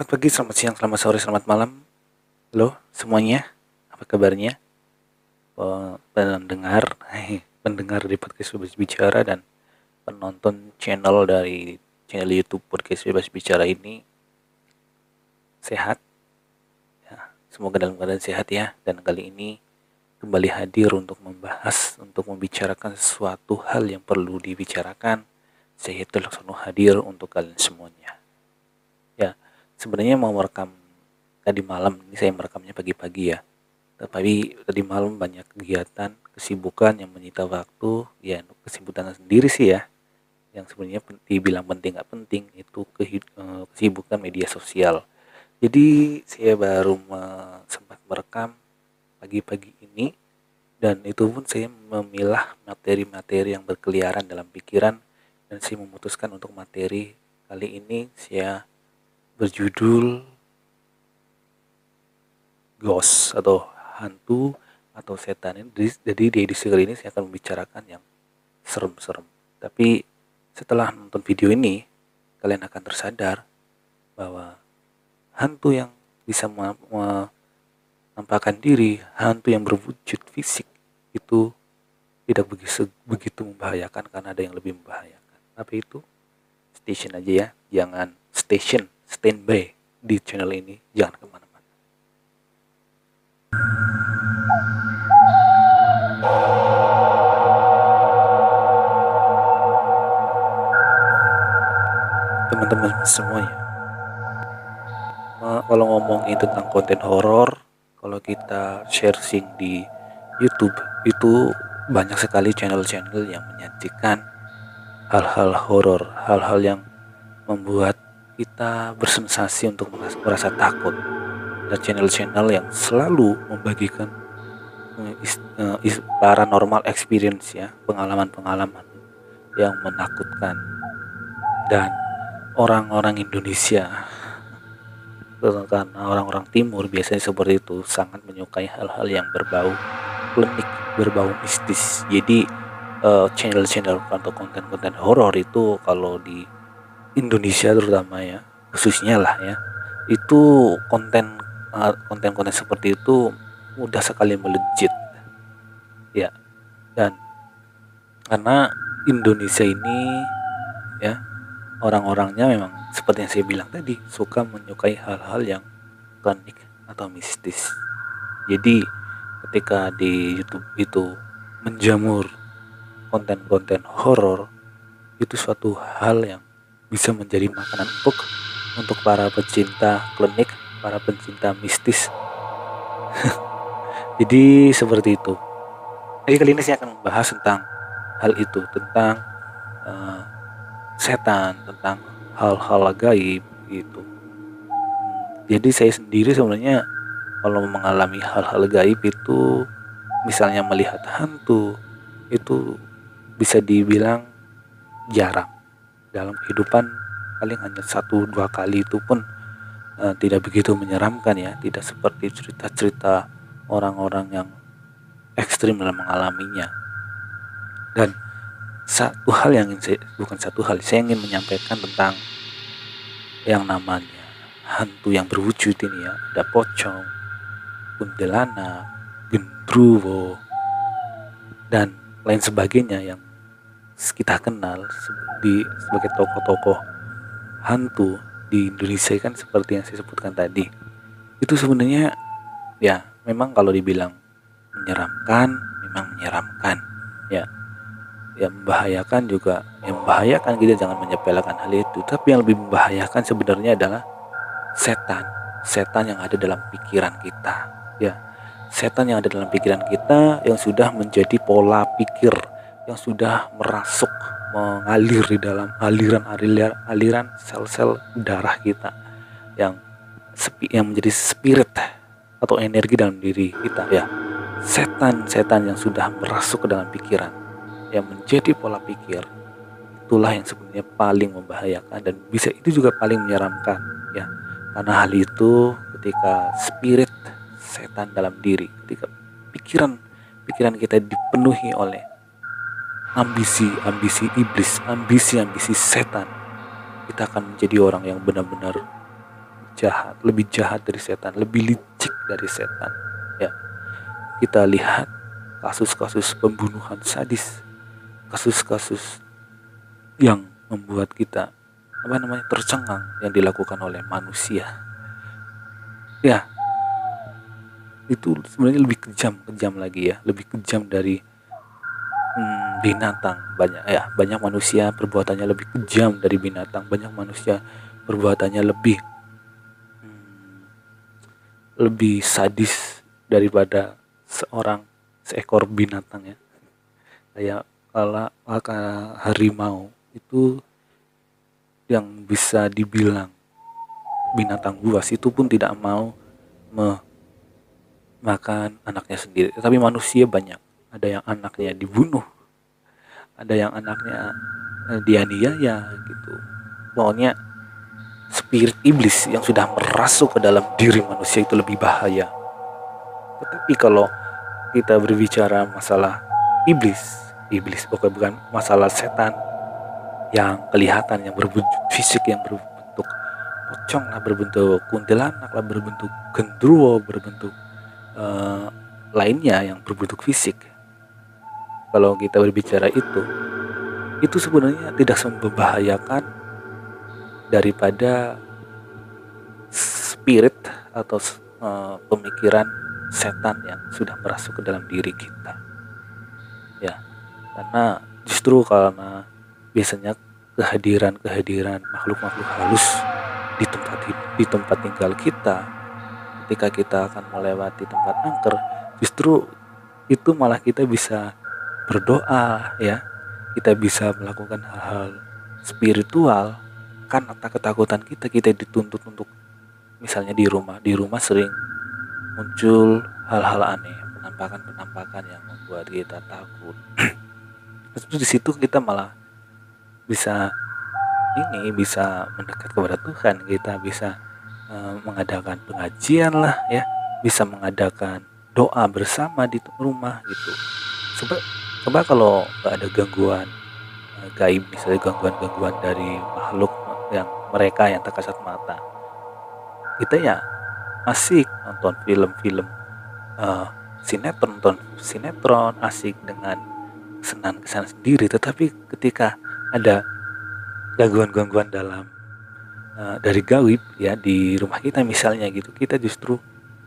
Selamat pagi, selamat siang, selamat sore, selamat malam. Halo semuanya, apa kabarnya? Pe- Pendengar, pendengar di podcast Bebas Bicara dan penonton channel dari channel YouTube podcast Bebas Bicara ini sehat. Ya, semoga dalam keadaan sehat ya. Dan kali ini kembali hadir untuk membahas, untuk membicarakan sesuatu hal yang perlu dibicarakan. Saya itu langsung hadir untuk kalian semuanya. Ya, sebenarnya mau merekam tadi malam ini saya merekamnya pagi-pagi ya. Tapi tadi malam banyak kegiatan kesibukan yang menyita waktu ya untuk kesibukan sendiri sih ya yang sebenarnya dibilang penting nggak penting itu eh, kesibukan media sosial. Jadi saya baru sempat merekam pagi-pagi ini dan itu pun saya memilah materi-materi yang berkeliaran dalam pikiran dan saya memutuskan untuk materi kali ini saya berjudul ghost atau hantu atau setan. Ini Jadi- di edisi kali ini saya akan membicarakan yang serem-serem. Tapi setelah nonton video ini kalian akan tersadar bahwa hantu yang bisa me- menampakkan diri hantu yang berwujud fisik itu tidak begitu membahayakan karena ada yang lebih membahayakan. Apa itu station aja ya jangan station standby di channel ini. Jangan ke mana-mana. Teman-teman semuanya kalau ngomongin tentang konten horor kalau kita sharing di YouTube itu banyak sekali channel-channel yang menyajikan hal-hal horor hal-hal yang membuat kita bersensasi untuk merasa, takut. Ada channel-channel yang selalu membagikan eh, eh, paranormal experience ya pengalaman-pengalaman yang menakutkan. Dan orang-orang Indonesia karena orang-orang timur biasanya seperti itu sangat menyukai hal-hal yang berbau klinik berbau mistis. Jadi eh, channel-channel atau konten-konten horor itu kalau di Indonesia terutama ya khususnya lah ya. Itu konten eh, konten-konten seperti itu mudah sekali melejit. Ya dan karena Indonesia ini ya orang-orangnya memang seperti yang saya bilang tadi suka menyukai hal-hal yang klinik atau mistis. Jadi ketika di YouTube itu menjamur konten-konten horor itu suatu hal yang bisa menjadi makanan untuk untuk para pecinta klinik, para pecinta mistis. Jadi seperti itu. Jadi kali ini saya akan membahas tentang hal itu, tentang eh, setan, tentang hal-hal gaib gitu. Jadi saya sendiri sebenarnya kalau mengalami hal-hal gaib itu misalnya melihat hantu itu bisa dibilang jarang dalam kehidupan paling hanya satu dua kali itu pun eh, tidak begitu menyeramkan ya. Tidak seperti cerita-cerita orang-orang yang ekstrim dalam mengalaminya. Dan satu hal yang ingin saya, bukan satu hal saya ingin menyampaikan tentang yang namanya hantu yang berwujud ini ya. Ada pocong kuntilanak gendruwo dan lain sebagainya yang kita kenal di sebagai tokoh-tokoh hantu di Indonesia kan seperti yang saya sebutkan tadi. Itu sebenarnya ya memang kalau dibilang menyeramkan memang menyeramkan. Ya yang membahayakan juga yang membahayakan. Kita jangan menyepelekan hal itu. Tapi yang lebih membahayakan sebenarnya adalah setan. Setan yang ada dalam pikiran kita. Ya setan yang ada dalam pikiran kita yang sudah menjadi pola pikir yang sudah merasuk mengalir di dalam aliran aliran aliran sel-sel darah kita yang sepi yang menjadi spirit atau energi dalam diri kita ya. Setan-setan yang sudah merasuk ke dalam pikiran yang menjadi pola pikir itulah yang sebenarnya paling membahayakan dan bisa itu juga paling menyeramkan ya. Karena hal itu ketika spirit setan dalam diri ketika pikiran pikiran kita dipenuhi oleh ambisi-ambisi iblis ambisi-ambisi setan kita akan menjadi orang yang benar-benar jahat, lebih jahat dari setan, lebih licik dari setan. Ya, kita lihat kasus-kasus pembunuhan sadis, kasus-kasus yang membuat kita apa namanya tercengang yang dilakukan oleh manusia. Ya, itu sebenarnya lebih kejam, kejam lagi ya, lebih kejam dari hmm, binatang. Banyak ya banyak manusia perbuatannya lebih kejam dari binatang. Banyak manusia perbuatannya lebih hmm, lebih sadis daripada seorang seekor binatang ya. Kayak kalau harimau itu yang bisa dibilang binatang buas itu pun tidak mau makan anaknya sendiri. Tapi manusia banyak ada yang anaknya dibunuh. Ada yang anaknya eh, dianiaya gitu. Pokoknya spirit iblis yang sudah merasuk ke dalam diri manusia itu lebih bahaya. Tetapi kalau kita berbicara masalah iblis iblis bukan bukan masalah setan yang kelihatan yang berbentuk fisik yang berbentuk pocong lah berbentuk kuntilanak lah berbentuk gendruwo berbentuk uh, lainnya yang berbentuk fisik kalau kita berbicara itu itu sebenarnya tidak membahayakan daripada spirit atau uh, pemikiran setan yang sudah merasuk ke dalam diri kita. Ya karena justru karena biasanya kehadiran kehadiran makhluk-makhluk halus di tempat di tempat tinggal kita ketika kita akan melewati tempat angker justru itu malah kita bisa berdoa ya. Kita bisa melakukan hal-hal spiritual karena ketakutan kita kita dituntut untuk misalnya di rumah. Di rumah sering muncul hal-hal aneh penampakan-penampakan yang membuat kita takut. Terus di situ kita malah bisa ini bisa mendekat kepada Tuhan. Kita bisa uh, mengadakan pengajian lah ya. Bisa mengadakan doa bersama di rumah gitu. Sebab coba kalau nggak ada gangguan uh, gaib misalnya gangguan-gangguan dari makhluk yang mereka yang tak kasat mata kita ya asik nonton film-film uh, sinetron nonton sinetron asik dengan senang kesan sendiri. Tetapi ketika ada gangguan-gangguan dalam uh, dari gaib ya di rumah kita misalnya gitu kita justru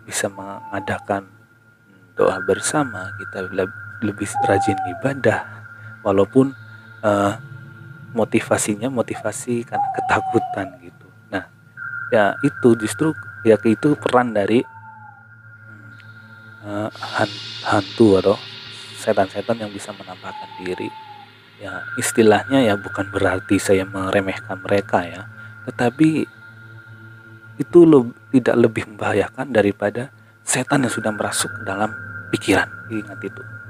bisa mengadakan doa bersama kita lebih rajin ibadah walaupun uh, motivasinya motivasi karena ketakutan gitu. Nah ya itu justru ya itu peran dari uh, hantu atau setan-setan yang bisa menampakkan diri. Ya istilahnya ya bukan berarti saya meremehkan mereka ya tetapi itu lo, tidak lebih membahayakan daripada setan yang sudah merasuk dalam pikiran. Ingat itu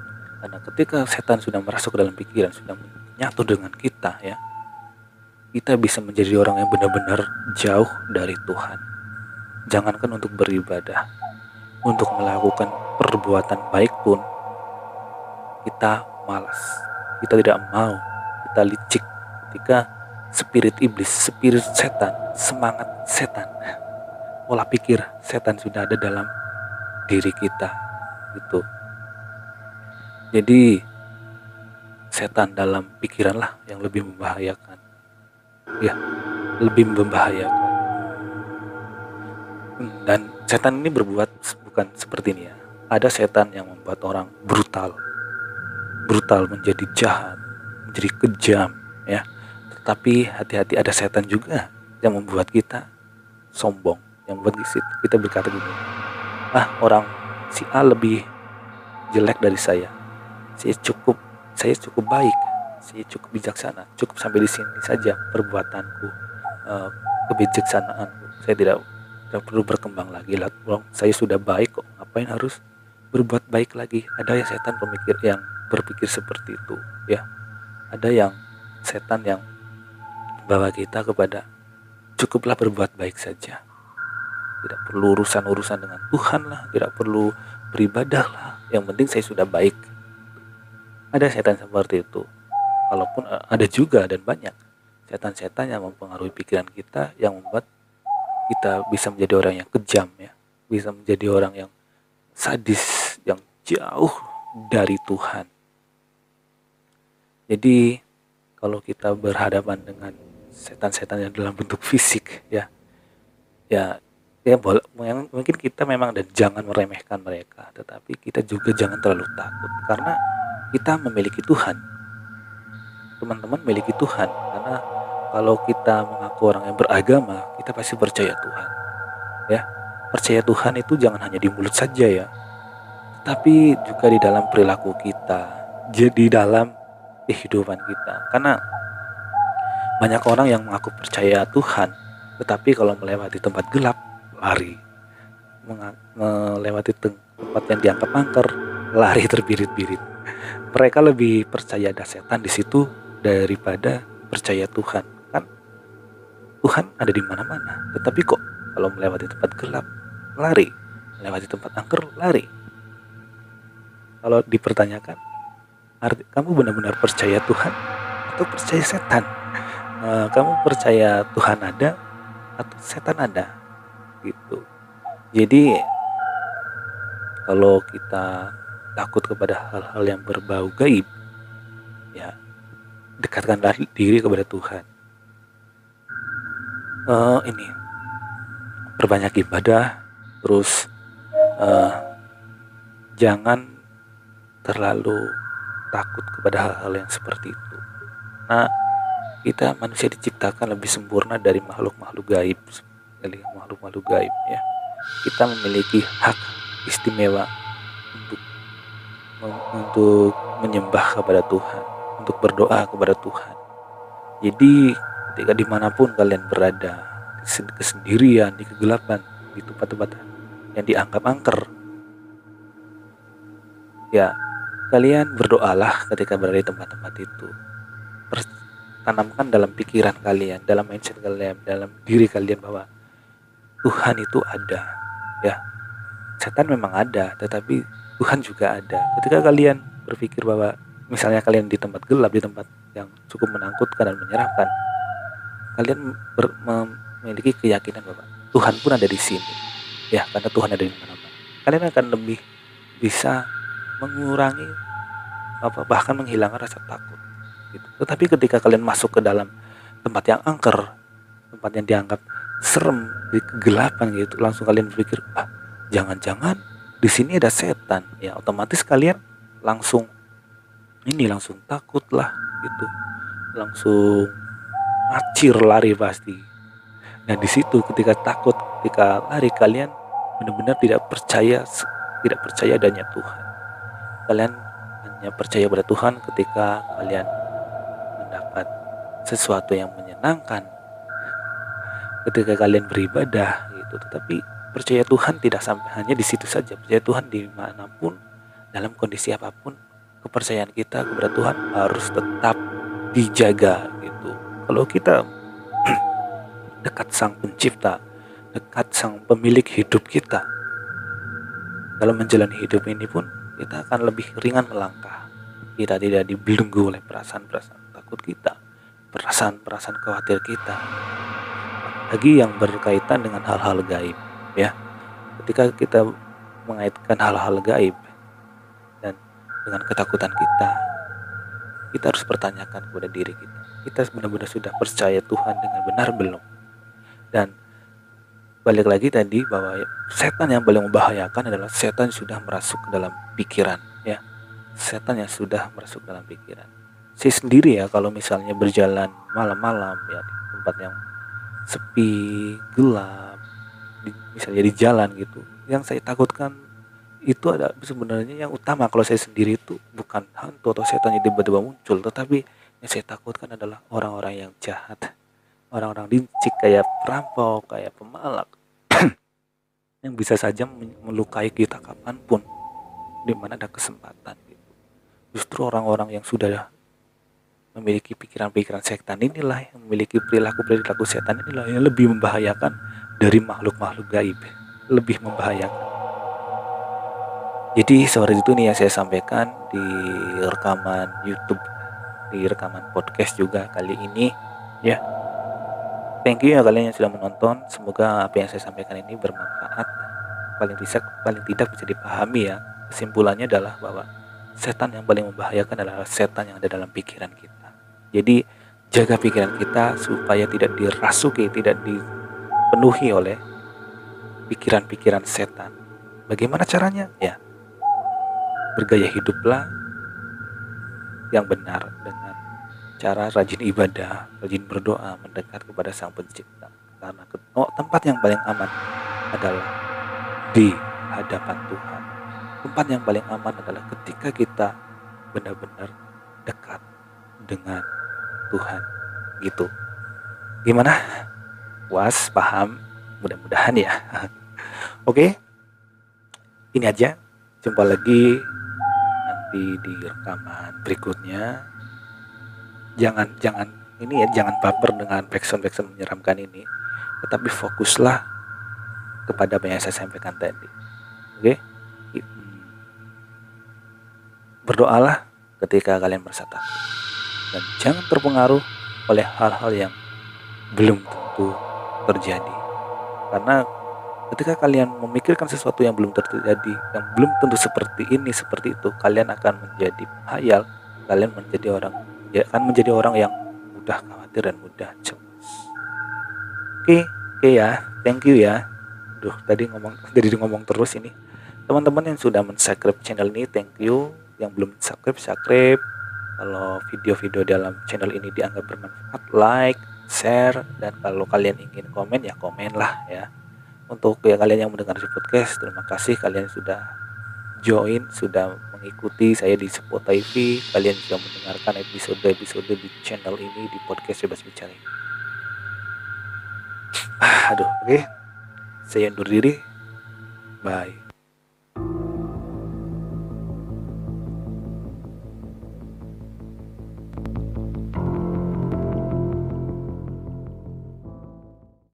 karena ketika setan sudah merasuk ke dalam pikiran, sudah menyatu dengan kita ya, kita bisa menjadi orang yang benar-benar jauh dari Tuhan. Jangankan untuk beribadah, untuk melakukan perbuatan baik pun kita malas. Kita tidak mau, kita licik ketika spirit iblis, spirit setan, semangat setan, pola pikir setan sudah ada dalam diri kita. Gitu. Jadi setan dalam pikiran lah yang lebih membahayakan. Ya, lebih membahayakan. Dan setan ini berbuat bukan seperti ini ya. Ada setan yang membuat orang brutal. Brutal menjadi jahat, menjadi kejam ya. Tetapi hati-hati ada setan juga yang membuat kita sombong, yang membuat kita berkata gini, ah orang si A lebih jelek dari saya saya cukup saya cukup baik saya cukup bijaksana cukup sampai di sini saja perbuatanku uh, kebijaksanaanku. Saya tidak tidak perlu berkembang lagi lah. Saya sudah baik kok ngapain harus berbuat baik lagi? Ada yang setan pemikir yang berpikir seperti itu ya. Ada yang setan yang bawa kita kepada cukuplah berbuat baik saja. Tidak perlu urusan-urusan dengan Tuhan lah tidak perlu beribadah lah. Yang penting saya sudah baik ada setan seperti itu. Walaupun eh, ada juga dan banyak setan-setan yang mempengaruhi pikiran kita yang membuat kita bisa menjadi orang yang kejam ya. Bisa menjadi orang yang sadis yang jauh dari Tuhan. Jadi kalau kita berhadapan dengan setan-setan yang dalam bentuk fisik ya ya ya boleh mungkin kita memang dan jangan meremehkan mereka tetapi kita juga jangan terlalu takut. Karena kita memiliki Tuhan. Teman-teman memiliki Tuhan karena kalau kita mengaku orang yang beragama kita pasti percaya Tuhan. Ya percaya Tuhan itu jangan hanya di mulut saja ya tapi juga di dalam perilaku kita jadi dalam kehidupan kita. Karena banyak orang yang mengaku percaya Tuhan tetapi kalau melewati tempat gelap lari. Melewati tempat yang dianggap angker lari terbirit-birit mereka lebih percaya ada setan di situ daripada percaya Tuhan. Kan? Tuhan ada di mana-mana. Tetapi kok kalau melewati tempat gelap lari. Melewati tempat angker lari. Kalau dipertanyakan arti kamu benar-benar percaya Tuhan atau percaya setan? Uh, kamu percaya Tuhan ada atau setan ada? Gitu. Jadi kalau kita takut kepada hal-hal yang berbau gaib ya dekatkanlah diri kepada Tuhan. Uh, ini perbanyak ibadah terus uh, jangan terlalu takut kepada hal-hal yang seperti itu. Nah kita manusia diciptakan lebih sempurna dari makhluk-makhluk gaib dari makhluk-makhluk gaib ya. Kita memiliki hak istimewa untuk untuk menyembah kepada Tuhan untuk berdoa kepada Tuhan. Jadi ketika di mana pun kalian berada kesendirian di kegelapan di tempat-tempat yang dianggap angker ya kalian berdoalah ketika berada di tempat-tempat itu. Tanamkan dalam pikiran kalian, dalam mindset kalian, dalam diri kalian bahwa Tuhan itu ada ya. Setan memang ada tetapi Tuhan juga ada. Ketika kalian berpikir bahwa misalnya kalian di tempat gelap di tempat yang cukup menakutkan dan menyerahkan kalian ber, memiliki keyakinan bahwa Tuhan pun ada di sini. Ya karena Tuhan ada di mana-mana. Kalian akan lebih bisa mengurangi apa bahkan menghilangkan rasa takut gitu. tetapi ketika kalian masuk ke dalam tempat yang angker tempat yang dianggap serem di kegelapan gitu langsung kalian berpikir ah jangan-jangan di sini ada setan. Ya otomatis kalian langsung ini langsung takut lah gitu. Langsung acir lari pasti. Nah di situ ketika takut ketika lari kalian benar-benar tidak percaya tidak percaya adanya Tuhan. Kalian hanya percaya pada Tuhan ketika kalian mendapat sesuatu yang menyenangkan. Ketika kalian beribadah gitu. Tetapi percaya Tuhan tidak sampai hanya di situ saja. Percaya Tuhan di mana pun dalam kondisi apa pun kepercayaan kita kepada Tuhan harus tetap dijaga gitu. Kalau kita dekat sang pencipta dekat sang pemilik hidup kita dalam menjalani hidup ini pun kita akan lebih ringan melangkah. Kita tidak dibelenggu oleh perasaan-perasaan takut kita perasaan-perasaan khawatir kita. Lagi yang berkaitan dengan hal-hal gaib ya. Ketika kita mengaitkan hal-hal gaib dan dengan ketakutan kita kita harus pertanyakan kepada diri kita kita benar-benar sudah percaya Tuhan dengan benar belum? Dan balik lagi tadi bahwa setan yang paling membahayakan adalah setan sudah merasuk ke dalam pikiran ya. Setan yang sudah merasuk dalam pikiran. Saya sendiri ya kalau misalnya berjalan malam-malam ya di tempat yang sepi gelap di, misalnya di jalan gitu. Yang saya takutkan itu ada sebenarnya yang utama. Kalau saya sendiri itu bukan hantu atau setan yang tiba-tiba muncul. Tetapi yang saya takutkan adalah orang-orang yang jahat. Orang-orang licik kayak perampok kayak pemalak. Yang bisa saja melukai kita kapan pun. Di mana ada kesempatan gitu. Justru orang-orang yang sudah memiliki pikiran-pikiran setan inilah yang memiliki perilaku-perilaku setan inilah yang lebih membahayakan dari makhluk-makhluk gaib lebih membahayakan. Jadi sore itu nih yang saya sampaikan di rekaman YouTube di rekaman podcast juga kali ini. Ya. Thank you ya kalian yang sudah menonton. Semoga apa yang saya sampaikan ini bermanfaat. Paling tidak paling tidak bisa dipahami ya. Kesimpulannya adalah bahwa setan yang paling membahayakan adalah setan yang ada dalam pikiran kita. Jadi jaga pikiran kita supaya tidak dirasuki tidak dipenuhi oleh pikiran-pikiran setan bagaimana caranya ya bergaya hiduplah yang benar dengan cara rajin ibadah, rajin berdoa, mendekat kepada Sang Pencipta. Karena oh, tempat yang paling aman adalah di hadapan Tuhan. Tempat yang paling aman adalah ketika kita benar-benar dekat dengan Tuhan. Gitu. Gimana? Was, paham? Mudah-mudahan ya. Oke. Ini aja. Jumpa lagi nanti di rekaman berikutnya jangan jangan ini ya jangan baper dengan backsound backsound menyeramkan ini tetapi fokuslah kepada apa yang saya sampaikan tadi oke hmm. berdoalah ketika kalian merasa takut dan jangan terpengaruh oleh hal-hal yang belum tentu terjadi. Karena ketika kalian memikirkan sesuatu yang belum terjadi yang belum tentu seperti ini seperti itu kalian akan menjadi hayal kalian menjadi orang ya akan menjadi orang yang mudah khawatir dan mudah cemas. Oke oke ya thank you ya. Duh tadi ngomong jadi ngomong terus ini. Teman-teman yang sudah mensubscribe channel ini thank you. Yang belum subscribe subscribe. Kalau video-video dalam channel ini dianggap bermanfaat like share dan kalau kalian ingin komen ya komen lah ya. Untuk ya kalian yang mendengar di podcast terima kasih kalian sudah join sudah mengikuti saya di Spotify kalian juga mendengarkan episode-episode di channel ini di podcast bebas bicara. Ah, aduh oke. Okay. saya undur diri. Bye